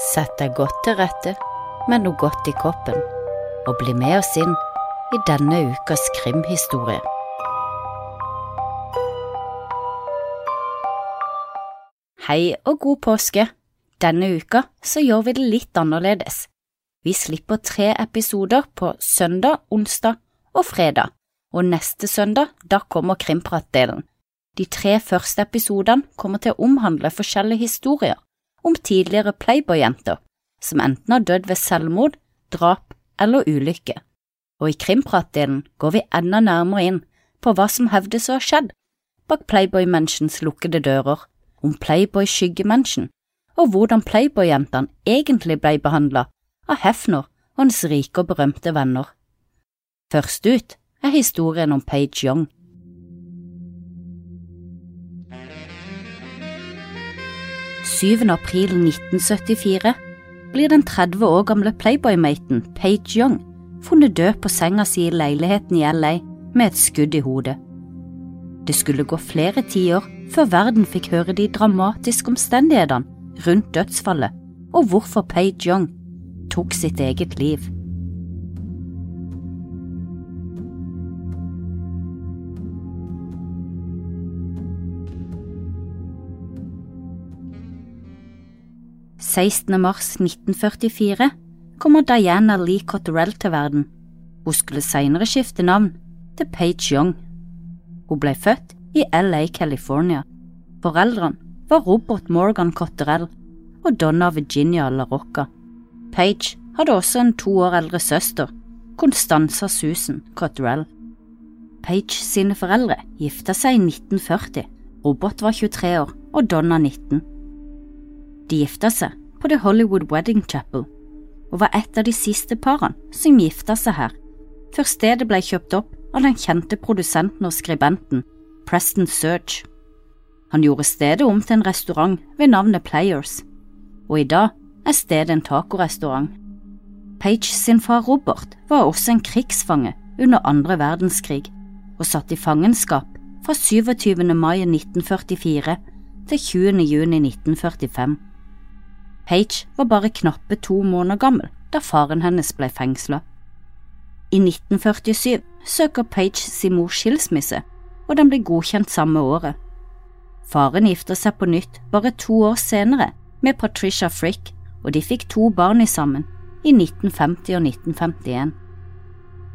Sett deg godt til rette med noe godt i koppen, og bli med oss inn i denne ukas krimhistorie. Hei og god påske! Denne uka så gjør vi det litt annerledes. Vi slipper tre episoder på søndag, onsdag og fredag, og neste søndag da kommer Krimpratdelen. De tre første episodene kommer til å omhandle forskjellige historier om tidligere Playboy-jenter som enten har dødd ved selvmord, drap eller ulykke. Og i krimpratdelen går vi enda nærmere inn på hva som hevdes å ha skjedd bak playboy-menneskens lukkede dører, om Playboy-skyggemenschen, og hvordan Playboy-jentene egentlig ble behandla av Hefner og hans rike og berømte venner. Først ut er historien om Page Young. 7. april 1974 blir den 30 år gamle Playboy-maten Page Young funnet død på senga si i leiligheten i LA med et skudd i hodet. Det skulle gå flere tiår før verden fikk høre de dramatiske omstendighetene rundt dødsfallet og hvorfor Page Young tok sitt eget liv. 16. mars 1944 kommer Diana Lee Cotterell til verden. Hun skulle senere skifte navn til Page Young. Hun ble født i LA, California. Foreldrene var Robert Morgan Cotterell og Donna Virginia LaRocca. Page hadde også en to år eldre søster, Constanza Susan Cotterell. Page sine foreldre gifta seg i 1940. Robert var 23 år og Donna 19. De gifta seg på The Hollywood Wedding Chapel og var et av de siste parene som gifta seg her, før stedet ble kjøpt opp av den kjente produsenten og skribenten Preston Surge. Han gjorde stedet om til en restaurant ved navnet Players, og i dag er stedet en tacorestaurant. Page sin far Robert var også en krigsfange under andre verdenskrig og satt i fangenskap fra 27. mai 1944 til 20. juni 1945. Page var bare knappe to måneder gammel da faren hennes ble fengsla. I 1947 søker Page sin mors skilsmisse, og den blir godkjent samme året. Faren gifter seg på nytt bare to år senere med Patricia Frick, og de fikk to barn i sammen i 1950 og 1951.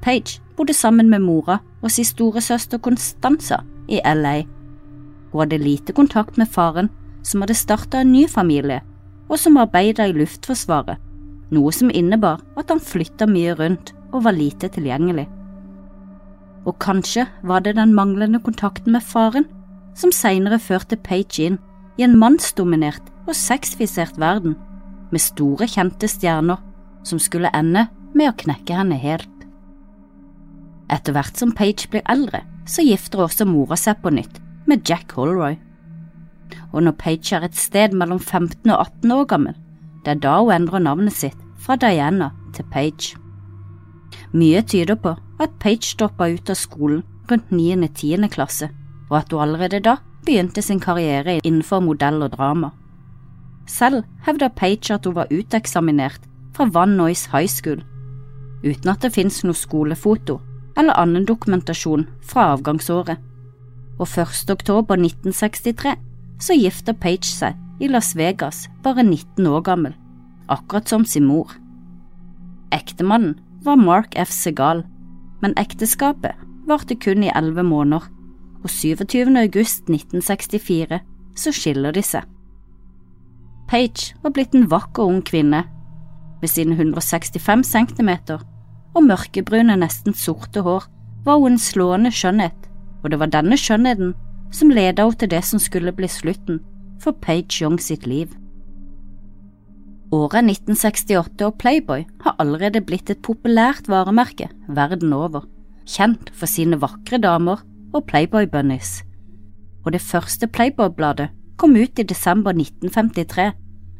Page bodde sammen med mora og sin storesøster Constanza i LA. Hun hadde lite kontakt med faren, som hadde starta en ny familie og som arbeidet i Luftforsvaret, noe som innebar at han flytta mye rundt og var lite tilgjengelig. Og kanskje var det den manglende kontakten med faren som senere førte Page inn i en mannsdominert og sexfisert verden, med store, kjente stjerner som skulle ende med å knekke henne helt. Etter hvert som Page blir eldre, så gifter også mora seg på nytt med Jack Holroy og når Paige er et sted mellom 15 og 18 år gammel, det er da hun endrer navnet sitt fra Diana til Paige. Mye tyder på at Paige stoppa ut av skolen rundt 9.–10. klasse, og at hun allerede da begynte sin karriere innenfor modell og drama. Selv hevder Paige at hun var uteksaminert fra Van Nuys High School, uten at det finnes noe skolefoto eller annen dokumentasjon fra avgangsåret. Og 1. oktober 1963 så gifter Page seg i Las Vegas, bare 19 år gammel, akkurat som sin mor. Ektemannen var Mark F. Segal, men ekteskapet varte kun i elleve måneder, og 27. august 1964 så skiller de seg. Page var blitt en vakker ung kvinne, med sine 165 centimeter og mørkebrune, nesten sorte hår var hun en slående skjønnhet, og det var denne skjønnheten som ledet henne til det som skulle bli slutten for Page Young sitt liv. Året 1968 og Playboy har allerede blitt et populært varemerke verden over, kjent for sine vakre damer og Playboy-bunnies. Og det første Playboy-bladet kom ut i desember 1953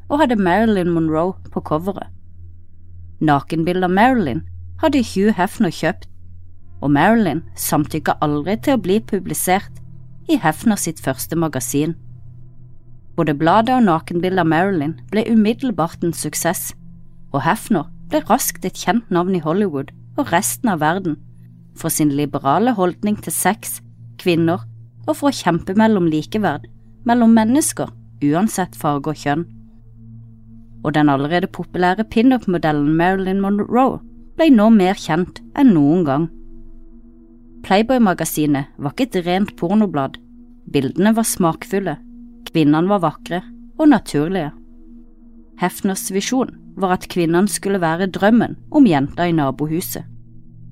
og hadde Marilyn Monroe på coveret. Nakenbildet av Marilyn hadde Hugh Hefner kjøpt, og Marilyn samtykka aldri til å bli publisert i Hefner sitt første magasin. Både bladet og nakenbildet av Marilyn ble umiddelbart en suksess, og Hefner ble raskt et kjent navn i Hollywood og resten av verden for sin liberale holdning til sex, kvinner og for å kjempe mellom likeverd mellom mennesker uansett farge og kjønn. Og den allerede populære pinup-modellen Marilyn Monroe ble nå mer kjent enn noen gang. Playboy-magasinet var ikke et rent pornoblad, bildene var smakfulle, kvinnene var vakre og naturlige. Hefners visjon var at kvinnene skulle være drømmen om jenta i nabohuset.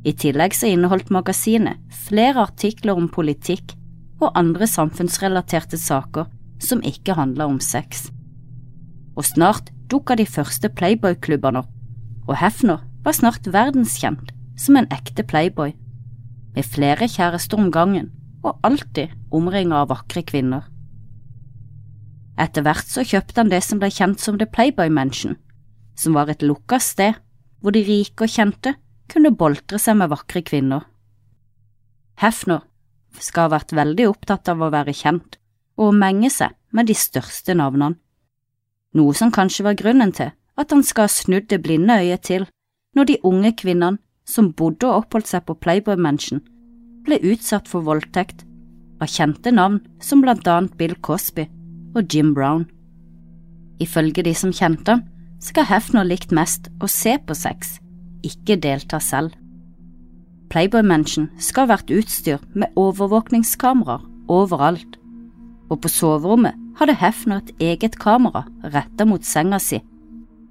I tillegg så inneholdt magasinet flere artikler om politikk og andre samfunnsrelaterte saker som ikke handla om sex. Og snart dukka de første Playboy-klubbene opp, og Hefner var snart verdenskjent som en ekte playboy, med flere kjærester om gangen og alltid omringa av vakre kvinner. Etter hvert så kjøpte han det som ble kjent som The Playboy Mansion, som var et lukka sted hvor de rike og kjente kunne boltre seg med vakre kvinner. Hefner skal ha vært veldig opptatt av å være kjent og å menge seg med de største navnene, noe som kanskje var grunnen til at han skal ha snudd det blinde øyet til når de unge kvinnene som bodde og oppholdt seg på Playboy Mansion, ble utsatt for voldtekt av kjente navn som blant annet Bill Cosby og Jim Brown. Ifølge de som kjente han, skal Hefner likt mest å se på sex, ikke delta selv. Playboy Mansion skal ha vært utstyrt med overvåkningskameraer overalt, og på soverommet hadde Hefner et eget kamera retta mot senga si,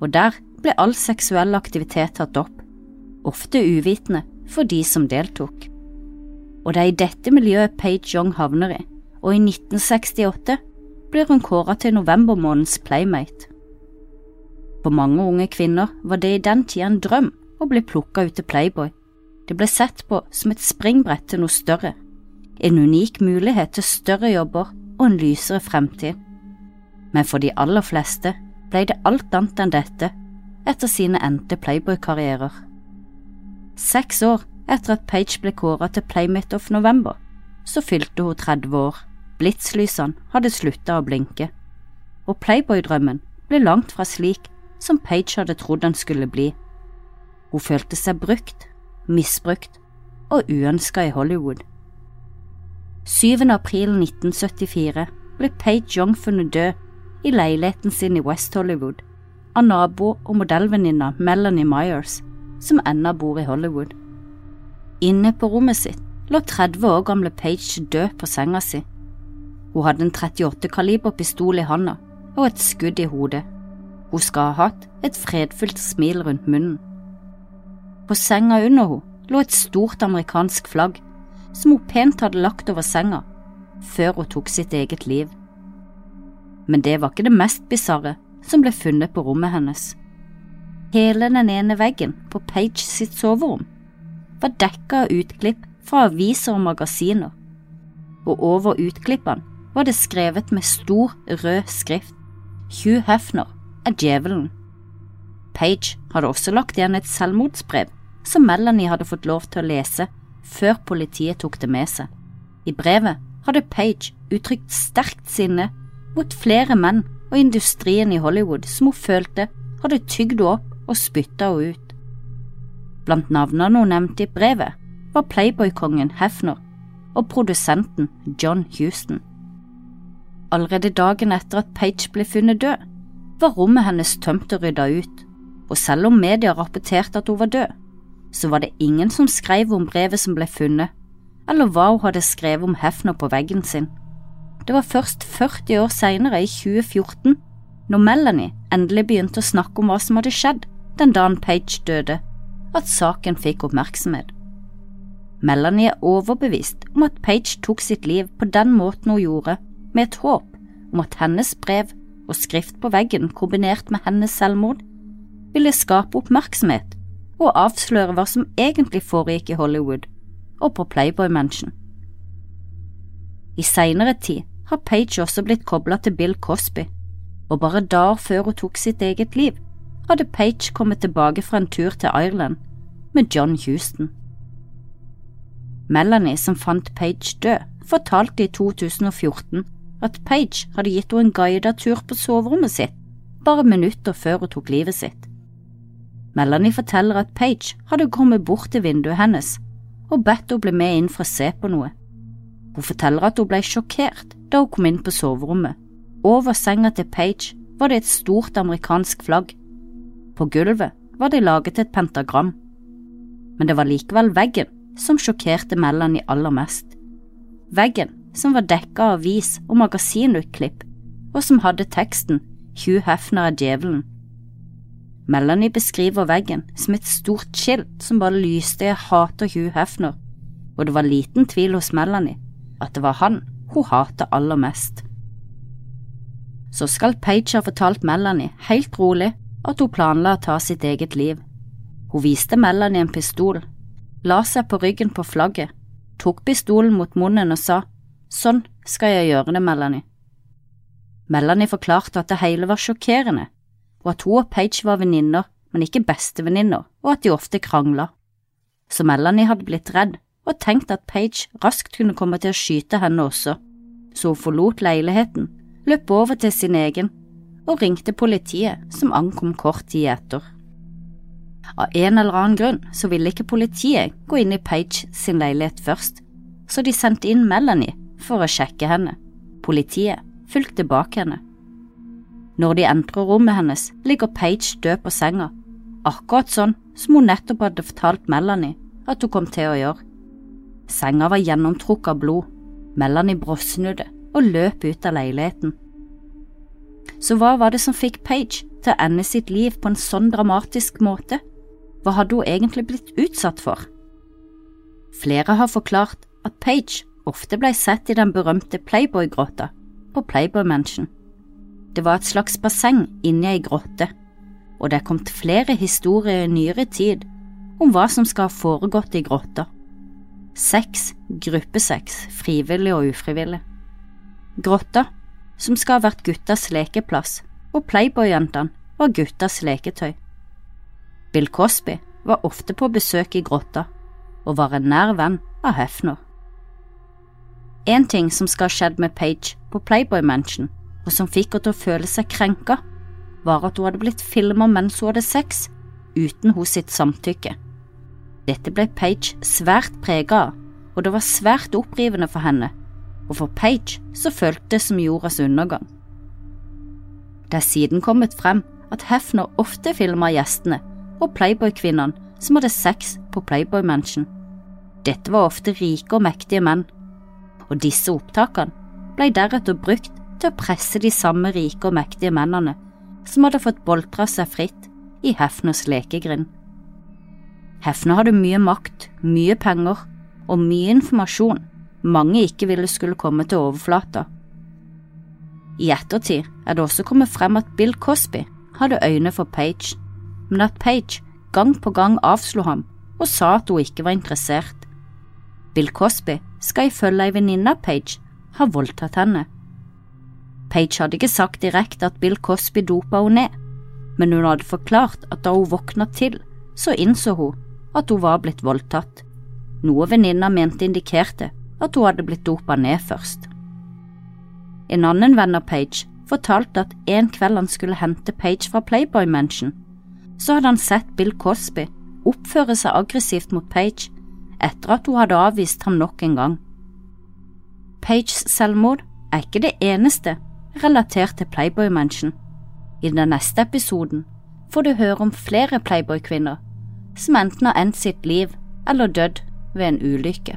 og der ble all seksuell aktivitet tatt opp, ofte uvitende for de som deltok. Og det er i dette miljøet Page Young havner i, og i 1968 blir hun kåret til novembermånedens Playmate. For mange unge kvinner var det i den tida en drøm å bli plukka ut til Playboy. Det ble sett på som et springbrett til noe større, en unik mulighet til større jobber og en lysere fremtid. Men for de aller fleste ble det alt annet enn dette etter sine endte Playboy-karrierer. Seks år etter at Page ble kåret til Playmate of November, så fylte hun 30 år. Blitslysene hadde slutta å blinke, og Playboy-drømmen ble langt fra slik som Page hadde trodd den skulle bli. Hun følte seg brukt, misbrukt og uønska i Hollywood. 7. april 1974 ble Page Young funnet død i leiligheten sin i West Hollywood av nabo og modellvenninna Melanie Myers, som ennå bor i Hollywood. Inne på rommet sitt lå 30 år gamle Page død på senga si. Hun hadde en 38 kaliber pistol i handa og et skudd i hodet. Hun skal ha hatt et fredfullt smil rundt munnen. På senga under henne lå et stort amerikansk flagg som hun pent hadde lagt over senga før hun tok sitt eget liv. Men det var ikke det mest bisarre som ble funnet på rommet hennes. Hele den ene veggen på Page sitt soverom var dekka av utklipp fra aviser og magasiner, og over utklippene var det skrevet med stor, rød skrift Hugh Hefner er djevelen. Page hadde også lagt igjen et selvmordsbrev som Melanie hadde fått lov til å lese før politiet tok det med seg. I brevet hadde Page uttrykt sterkt sinne mot flere menn og industrien i Hollywood som hun følte hadde tygd henne opp og spytta henne ut. Blant navnene hun nevnte i brevet, var Playboy-kongen Hefner og produsenten John Houston. Allerede dagen etter at Page ble funnet død, var rommet hennes tømt og rydda ut, og selv om media rapporterte at hun var død, så var det ingen som skrev om brevet som ble funnet, eller hva hun hadde skrevet om Hefner på veggen sin. Det var først 40 år senere, i 2014, når Melanie endelig begynte å snakke om hva som hadde skjedd den dagen Page døde, at saken fikk oppmerksomhet. Melanie er overbevist om at Page tok sitt liv på den måten hun gjorde, med et håp om at hennes brev og skrift på veggen kombinert med hennes selvmord ville skape oppmerksomhet og avsløre hva som egentlig foregikk i Hollywood og på Playboy Mansion. I seinere tid har Page også blitt kobla til Bill Cosby, og bare dager før hun tok sitt eget liv, hadde Page kommet tilbake fra en tur til Ireland med John Houston. Melanie, som fant Page død, fortalte i 2014 at Page hadde gitt henne en guidet tur på soverommet sitt bare minutter før hun tok livet sitt. Melanie forteller at Page hadde kommet bort til vinduet hennes og bedt henne bli med inn for å se på noe. Hun forteller at hun ble sjokkert da hun kom inn på soverommet. Over senga til Page var det et stort amerikansk flagg. På gulvet var de laget et pentagram. Men det var likevel veggen som sjokkerte Melanie aller mest. Veggen som var dekka av avis- og magasinutklipp, og som hadde teksten Hugh Hefner er djevelen. Melanie beskriver veggen som et stort skilt som bare lyste Jeg hater Hugh Hefner, og det var liten tvil hos Melanie at det var han hun hater aller mest. Så skal Page ha fortalt Melanie helt rolig at hun planla å ta sitt eget liv. Hun viste Melanie en pistol, la seg på ryggen på flagget, tok pistolen mot munnen og sa Sånn skal jeg gjøre det, Melanie. Melanie forklarte at det hele var sjokkerende, og at hun og Page var venninner, men ikke bestevenninner, og at de ofte krangla. Så Melanie hadde blitt redd og tenkt at Page raskt kunne komme til å skyte henne også, så hun forlot leiligheten, løp over til sin egen og ringte politiet, som ankom kort tid etter. Av en eller annen grunn så ville ikke politiet gå inn i Page sin leilighet først, så de sendte inn Melanie for å sjekke henne. Politiet fulgte bak henne. Når de entrer rommet hennes, ligger Page død på senga, akkurat sånn som hun nettopp hadde fortalt Melanie at hun kom til å gjøre. Senga var gjennomtrukket av blod, Melanie bråsnudde og løp ut av leiligheten. Så hva var det som fikk Page til å ende sitt liv på en sånn dramatisk måte? Hva hadde hun egentlig blitt utsatt for? Flere har forklart at Page ofte ble sett i den berømte Playboy-grotta på Playboy Mansion. Det var et slags basseng inni ei grotte, og det er kommet flere historier i nyere tid om hva som skal ha foregått i grotta. Sex, gruppesex, frivillig og ufrivillig. Grotta, som skal ha vært guttas lekeplass, og Playboy-jentene var guttas leketøy. Bill Cosby var ofte på besøk i grotta, og var en nær venn av Hefner. En ting som skal ha skjedd med Page på Playboy Mansion, og som fikk henne til å føle seg krenka, var at hun hadde blitt filma mens hun hadde sex, uten hos sitt samtykke. Dette ble Page svært prega av, og det var svært opprivende for henne, og for Page så føltes som jordas undergang. Det er siden kommet frem at Hefner ofte filma gjestene og Playboy-kvinnene som hadde sex på Playboy Mansion. Dette var ofte rike og mektige menn og disse opptakene ble deretter brukt til å presse de samme rike og mektige mennene som hadde fått boltra seg fritt i Hefners lekegrind. Hefner hadde mye makt, mye penger og mye informasjon mange ikke ville skulle komme til overflata. I ettertid er det også kommet frem at Bill Cosby hadde øyne for Page, men at Page gang på gang avslo ham og sa at hun ikke var interessert. Bill Cosby skal ifølge ei venninne av Page ha voldtatt henne. Page hadde ikke sagt direkte at Bill Cosby dopa henne ned, men hun hadde forklart at da hun våkna til, så innså hun at hun var blitt voldtatt, noe venninna mente indikerte at hun hadde blitt dopa ned først. En annen venn av Page fortalte at en kveld han skulle hente Page fra Playboy Mansion, så hadde han sett Bill Cosby oppføre seg aggressivt mot Page etter at hun hadde avvist ham nok en gang. Pages selvmord er ikke det eneste relatert til Playboy Mansion. I den neste episoden får du høre om flere Playboy-kvinner som enten har endt sitt liv eller dødd ved en ulykke.